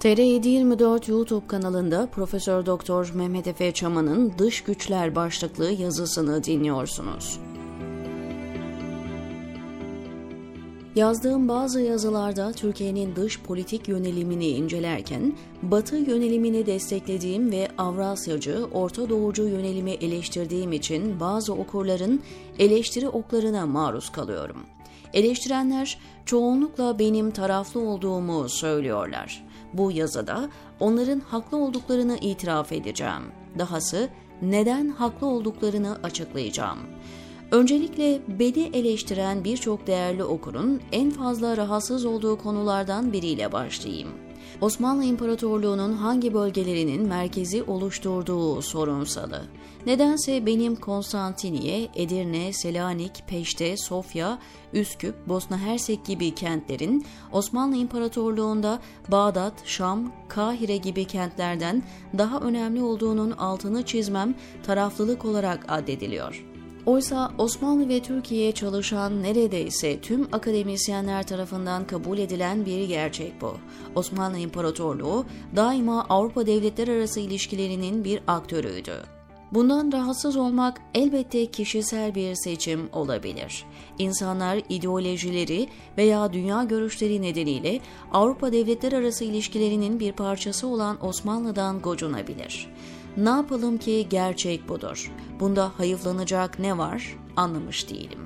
TR724 YouTube kanalında Profesör Doktor Mehmet Efe Çaman'ın Dış Güçler başlıklı yazısını dinliyorsunuz. Yazdığım bazı yazılarda Türkiye'nin dış politik yönelimini incelerken, Batı yönelimini desteklediğim ve Avrasyacı, Orta Doğucu yönelimi eleştirdiğim için bazı okurların eleştiri oklarına maruz kalıyorum. Eleştirenler çoğunlukla benim taraflı olduğumu söylüyorlar. Bu yazıda onların haklı olduklarını itiraf edeceğim. Dahası neden haklı olduklarını açıklayacağım. Öncelikle beni eleştiren birçok değerli okurun en fazla rahatsız olduğu konulardan biriyle başlayayım. Osmanlı İmparatorluğu'nun hangi bölgelerinin merkezi oluşturduğu sorunsalı. Nedense benim Konstantiniye, Edirne, Selanik, Peşte, Sofya, Üsküp, Bosna Hersek gibi kentlerin Osmanlı İmparatorluğu'nda Bağdat, Şam, Kahire gibi kentlerden daha önemli olduğunun altını çizmem taraflılık olarak addediliyor. Oysa Osmanlı ve Türkiye'ye çalışan neredeyse tüm akademisyenler tarafından kabul edilen bir gerçek bu. Osmanlı İmparatorluğu daima Avrupa devletler arası ilişkilerinin bir aktörüydü. Bundan rahatsız olmak elbette kişisel bir seçim olabilir. İnsanlar ideolojileri veya dünya görüşleri nedeniyle Avrupa devletler arası ilişkilerinin bir parçası olan Osmanlı'dan gocunabilir. Ne yapalım ki gerçek budur. Bunda hayıflanacak ne var anlamış değilim.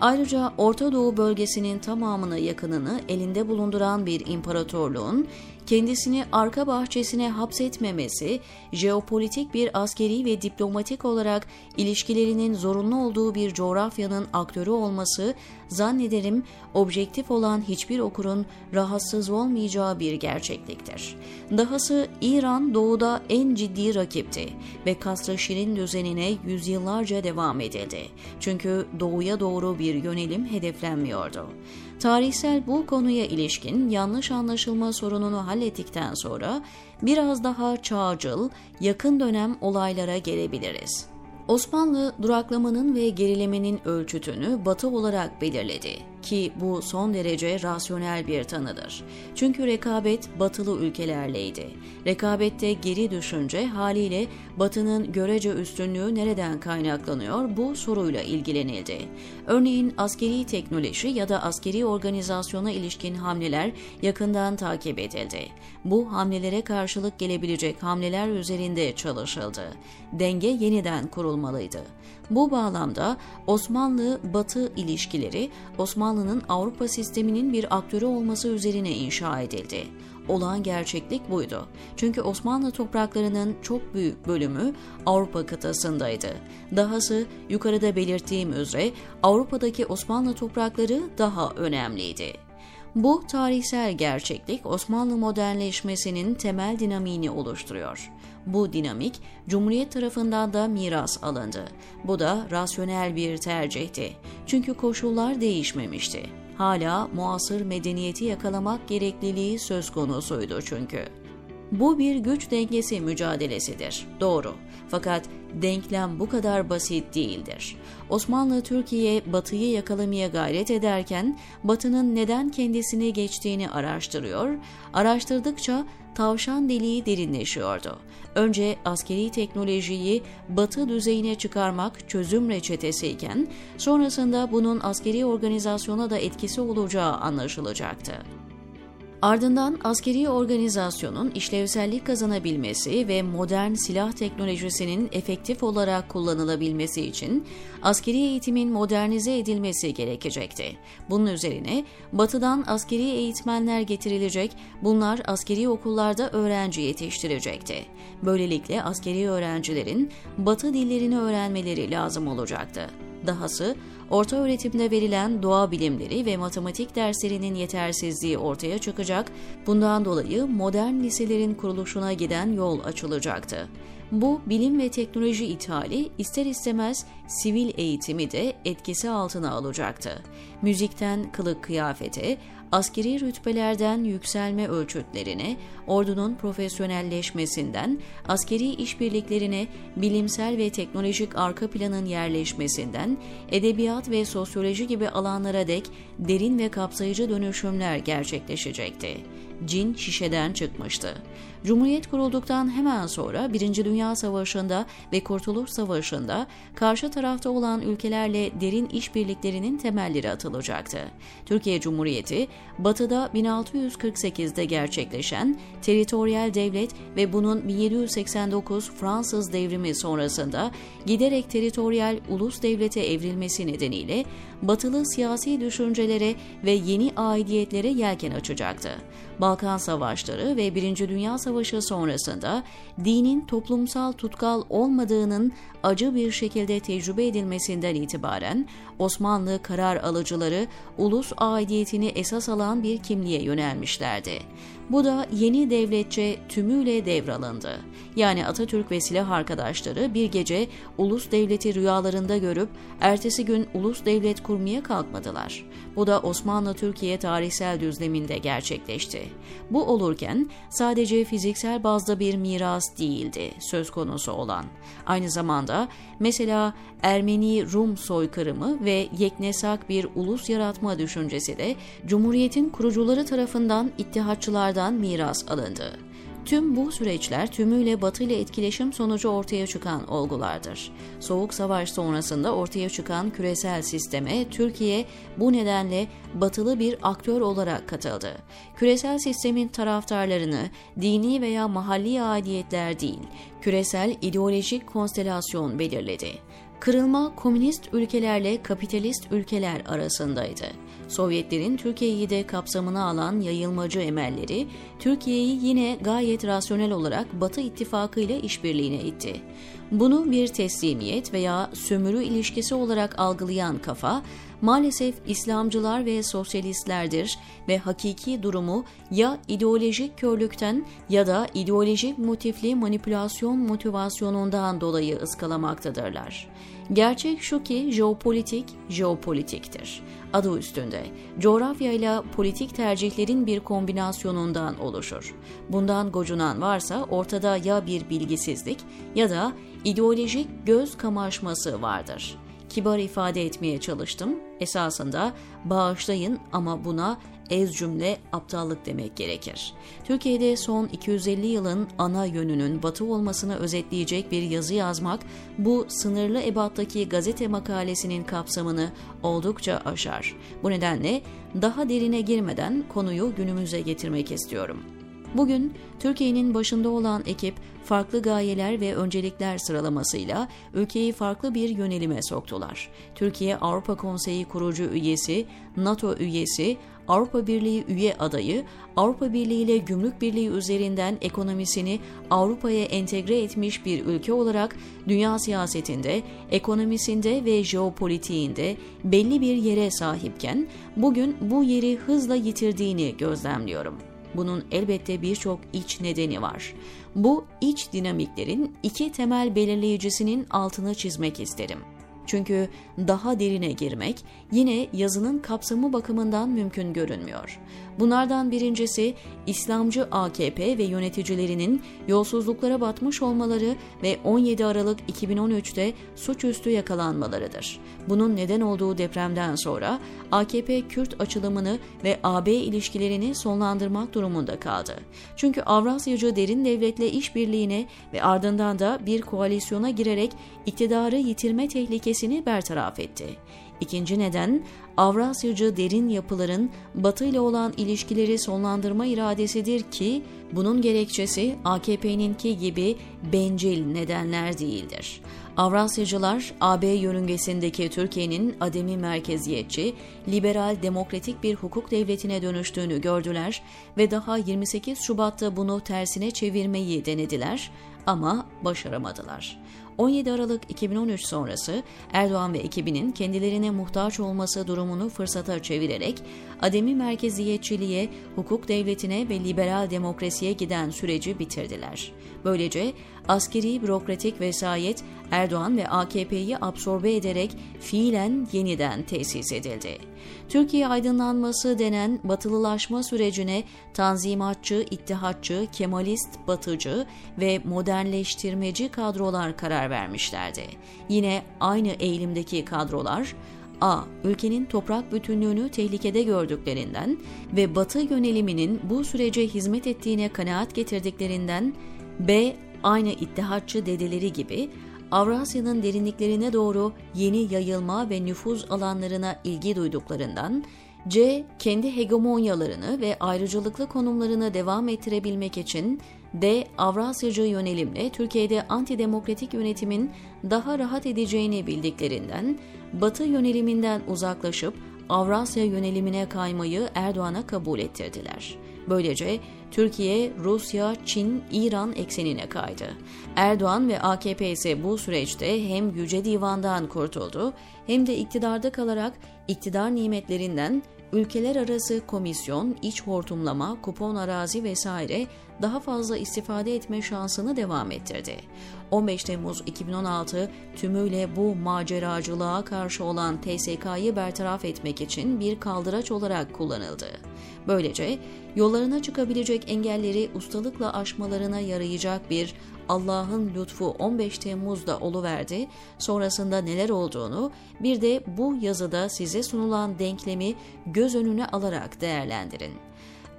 Ayrıca Orta Doğu bölgesinin tamamını yakınını elinde bulunduran bir imparatorluğun kendisini arka bahçesine hapsetmemesi, jeopolitik bir askeri ve diplomatik olarak ilişkilerinin zorunlu olduğu bir coğrafyanın aktörü olması zannederim objektif olan hiçbir okurun rahatsız olmayacağı bir gerçekliktir. Dahası İran doğuda en ciddi rakipti ve Kasr-ı Şirin düzenine yüzyıllarca devam edildi. Çünkü doğuya doğru bir yönelim hedeflenmiyordu. Tarihsel bu konuya ilişkin yanlış anlaşılma sorununu hallettikten sonra biraz daha çağcıl, yakın dönem olaylara gelebiliriz. Osmanlı duraklamanın ve gerilemenin ölçütünü batı olarak belirledi ki bu son derece rasyonel bir tanıdır. Çünkü rekabet batılı ülkelerleydi. Rekabette geri düşünce haliyle batının görece üstünlüğü nereden kaynaklanıyor bu soruyla ilgilenildi. Örneğin askeri teknoloji ya da askeri organizasyona ilişkin hamleler yakından takip edildi. Bu hamlelere karşılık gelebilecek hamleler üzerinde çalışıldı. Denge yeniden kurulmalıydı. Bu bağlamda Osmanlı-Batı ilişkileri Osmanlı'nın Avrupa sisteminin bir aktörü olması üzerine inşa edildi. Olağan gerçeklik buydu. Çünkü Osmanlı topraklarının çok büyük bölümü Avrupa kıtasındaydı. Dahası yukarıda belirttiğim üzere Avrupa'daki Osmanlı toprakları daha önemliydi. Bu tarihsel gerçeklik Osmanlı modernleşmesinin temel dinamiğini oluşturuyor. Bu dinamik Cumhuriyet tarafından da miras alındı. Bu da rasyonel bir tercihti. Çünkü koşullar değişmemişti. Hala muasır medeniyeti yakalamak gerekliliği söz konusuydu çünkü. Bu bir güç dengesi mücadelesidir. Doğru. Fakat denklem bu kadar basit değildir. Osmanlı Türkiye Batı'yı yakalamaya gayret ederken Batı'nın neden kendisine geçtiğini araştırıyor, araştırdıkça tavşan deliği derinleşiyordu. Önce askeri teknolojiyi Batı düzeyine çıkarmak çözüm reçetesiyken sonrasında bunun askeri organizasyona da etkisi olacağı anlaşılacaktı. Ardından askeri organizasyonun işlevsellik kazanabilmesi ve modern silah teknolojisinin efektif olarak kullanılabilmesi için askeri eğitimin modernize edilmesi gerekecekti. Bunun üzerine batıdan askeri eğitmenler getirilecek, bunlar askeri okullarda öğrenci yetiştirecekti. Böylelikle askeri öğrencilerin batı dillerini öğrenmeleri lazım olacaktı. Dahası orta öğretimde verilen doğa bilimleri ve matematik derslerinin yetersizliği ortaya çıkacak, bundan dolayı modern liselerin kuruluşuna giden yol açılacaktı. Bu bilim ve teknoloji ithali ister istemez sivil eğitimi de etkisi altına alacaktı. Müzikten kılık kıyafete, askeri rütbelerden yükselme ölçütlerine, ordunun profesyonelleşmesinden, askeri işbirliklerine, bilimsel ve teknolojik arka planın yerleşmesinden, edebiyat ve sosyoloji gibi alanlara dek derin ve kapsayıcı dönüşümler gerçekleşecekti. Cin şişeden çıkmıştı. Cumhuriyet kurulduktan hemen sonra Birinci Dünya Savaşı'nda ve Kurtuluş Savaşı'nda karşı tarafta olan ülkelerle derin işbirliklerinin temelleri atılacaktı. Türkiye Cumhuriyeti, Batı'da 1648'de gerçekleşen teritoryal devlet ve bunun 1789 Fransız devrimi sonrasında giderek teritoryal ulus devlete evrilmesi nedeniyle batılı siyasi düşüncelere ve yeni aidiyetlere yelken açacaktı. Balkan Savaşları ve Birinci Dünya Savaşı sonrasında dinin toplumsal tutkal olmadığının acı bir şekilde tecrübe edilmesinden itibaren Osmanlı karar alıcıları ulus aidiyetini esas alan bir kimliğe yönelmişlerdi. Bu da yeni devletçe tümüyle devralındı. Yani Atatürk ve silah arkadaşları bir gece ulus devleti rüyalarında görüp ertesi gün ulus devlet kurmaya kalkmadılar. Bu da Osmanlı-Türkiye tarihsel düzleminde gerçekleşti. Bu olurken sadece fiziksel bazda bir miras değildi söz konusu olan. Aynı zamanda mesela Ermeni-Rum soykırımı ve yeknesak bir ulus yaratma düşüncesi de Cumhuriyet'in kurucuları tarafından ittihatçılardan miras alındı. Tüm bu süreçler tümüyle Batı ile etkileşim sonucu ortaya çıkan olgulardır. Soğuk Savaş sonrasında ortaya çıkan küresel sisteme Türkiye bu nedenle batılı bir aktör olarak katıldı. Küresel sistemin taraftarlarını dini veya mahalli aidiyetler değil, küresel ideolojik konstelasyon belirledi. Kırılma komünist ülkelerle kapitalist ülkeler arasındaydı. Sovyetlerin Türkiye'yi de kapsamına alan yayılmacı emelleri Türkiye'yi yine gayet rasyonel olarak Batı ittifakı ile işbirliğine itti. Bunu bir teslimiyet veya sömürü ilişkisi olarak algılayan kafa maalesef İslamcılar ve sosyalistlerdir ve hakiki durumu ya ideolojik körlükten ya da ideolojik motifli manipülasyon motivasyonundan dolayı ıskalamaktadır. Gerçek şu ki jeopolitik, jeopolitiktir. Adı üstünde, coğrafya ile politik tercihlerin bir kombinasyonundan oluşur. Bundan gocunan varsa ortada ya bir bilgisizlik ya da ideolojik göz kamaşması vardır.'' Kibar ifade etmeye çalıştım. Esasında bağışlayın ama buna ez cümle aptallık demek gerekir. Türkiye'de son 250 yılın ana yönünün batı olmasını özetleyecek bir yazı yazmak bu sınırlı ebattaki gazete makalesinin kapsamını oldukça aşar. Bu nedenle daha derine girmeden konuyu günümüze getirmek istiyorum. Bugün Türkiye'nin başında olan ekip farklı gayeler ve öncelikler sıralamasıyla ülkeyi farklı bir yönelime soktular. Türkiye Avrupa Konseyi kurucu üyesi, NATO üyesi, Avrupa Birliği üye adayı, Avrupa Birliği ile Gümrük Birliği üzerinden ekonomisini Avrupa'ya entegre etmiş bir ülke olarak dünya siyasetinde, ekonomisinde ve jeopolitiğinde belli bir yere sahipken bugün bu yeri hızla yitirdiğini gözlemliyorum. Bunun elbette birçok iç nedeni var. Bu iç dinamiklerin iki temel belirleyicisinin altını çizmek isterim. Çünkü daha derine girmek yine yazının kapsamı bakımından mümkün görünmüyor. Bunlardan birincisi İslamcı AKP ve yöneticilerinin yolsuzluklara batmış olmaları ve 17 Aralık 2013'te suçüstü yakalanmalarıdır. Bunun neden olduğu depremden sonra AKP Kürt açılımını ve AB ilişkilerini sonlandırmak durumunda kaldı. Çünkü Avrasyacı derin devletle işbirliğine ve ardından da bir koalisyona girerek iktidarı yitirme tehlikesini bertaraf etti. İkinci neden Avrasyacı derin yapıların Batı ile olan ilişkileri sonlandırma iradesidir ki bunun gerekçesi AKP'ninki gibi bencil nedenler değildir. Avrasyacılar AB yörüngesindeki Türkiye'nin ademi merkeziyetçi, liberal demokratik bir hukuk devletine dönüştüğünü gördüler ve daha 28 Şubat'ta bunu tersine çevirmeyi denediler ama başaramadılar. 17 Aralık 2013 sonrası Erdoğan ve ekibinin kendilerine muhtaç olması durumunu fırsata çevirerek ademi merkeziyetçiliğe, hukuk devletine ve liberal demokrasiye giden süreci bitirdiler. Böylece askeri bürokratik vesayet Erdoğan ve AKP'yi absorbe ederek fiilen yeniden tesis edildi. Türkiye aydınlanması denen batılılaşma sürecine tanzimatçı, ittihatçı, kemalist, batıcı ve modernleştirmeci kadrolar karar vermişlerdi. Yine aynı eğilimdeki kadrolar A. Ülkenin toprak bütünlüğünü tehlikede gördüklerinden ve Batı yöneliminin bu sürece hizmet ettiğine kanaat getirdiklerinden B. Aynı ittihatçı dedeleri gibi Avrasya'nın derinliklerine doğru yeni yayılma ve nüfuz alanlarına ilgi duyduklarından C. Kendi hegemonyalarını ve ayrıcalıklı konumlarını devam ettirebilmek için D. Avrasyacı yönelimle Türkiye'de antidemokratik yönetimin daha rahat edeceğini bildiklerinden Batı yöneliminden uzaklaşıp Avrasya yönelimine kaymayı Erdoğan'a kabul ettirdiler. Böylece Türkiye, Rusya, Çin, İran eksenine kaydı. Erdoğan ve AKP ise bu süreçte hem Yüce Divan'dan kurtuldu hem de iktidarda kalarak iktidar nimetlerinden ülkeler arası komisyon, iç hortumlama, kupon arazi vesaire daha fazla istifade etme şansını devam ettirdi. 15 Temmuz 2016 tümüyle bu maceracılığa karşı olan TSK'yı bertaraf etmek için bir kaldıraç olarak kullanıldı. Böylece yollarına çıkabilecek engelleri ustalıkla aşmalarına yarayacak bir Allah'ın lütfu 15 Temmuz'da oluverdi. Sonrasında neler olduğunu bir de bu yazıda size sunulan denklemi göz önüne alarak değerlendirin.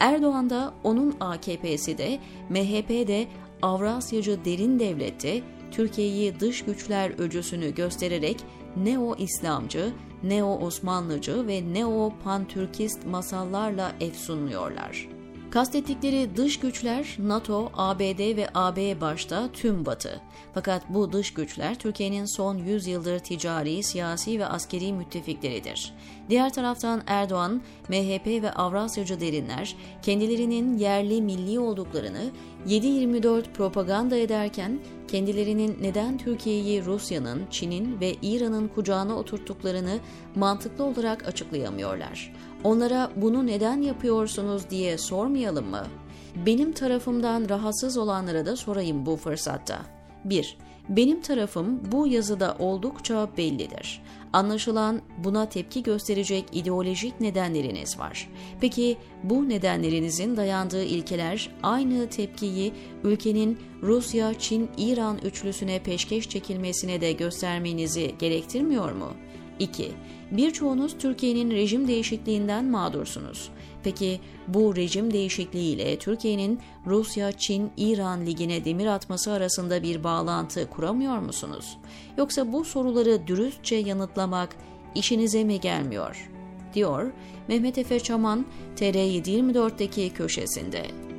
Erdoğan da onun AKP'si de MHP de Avrasyacı derin devlette Türkiye'yi dış güçler öcüsünü göstererek neo-İslamcı, neo-Osmanlıcı ve neo-Pantürkist masallarla efsunluyorlar. Kastettikleri dış güçler NATO, ABD ve AB başta tüm Batı. Fakat bu dış güçler Türkiye'nin son 100 yıldır ticari, siyasi ve askeri müttefikleridir. Diğer taraftan Erdoğan, MHP ve Avrasyacı derinler kendilerinin yerli milli olduklarını 7-24 propaganda ederken kendilerinin neden Türkiye'yi Rusya'nın, Çin'in ve İran'ın kucağına oturttuklarını mantıklı olarak açıklayamıyorlar. Onlara bunu neden yapıyorsunuz diye sormayalım mı? Benim tarafımdan rahatsız olanlara da sorayım bu fırsatta. 1. Benim tarafım bu yazıda oldukça bellidir. Anlaşılan buna tepki gösterecek ideolojik nedenleriniz var. Peki bu nedenlerinizin dayandığı ilkeler aynı tepkiyi ülkenin Rusya, Çin, İran üçlüsüne peşkeş çekilmesine de göstermenizi gerektirmiyor mu? 2. Birçoğunuz Türkiye'nin rejim değişikliğinden mağdursunuz. Peki bu rejim değişikliğiyle Türkiye'nin Rusya, Çin, İran ligine demir atması arasında bir bağlantı kuramıyor musunuz? Yoksa bu soruları dürüstçe yanıtlamak işinize mi gelmiyor? diyor Mehmet Efe Çaman TR724'deki köşesinde.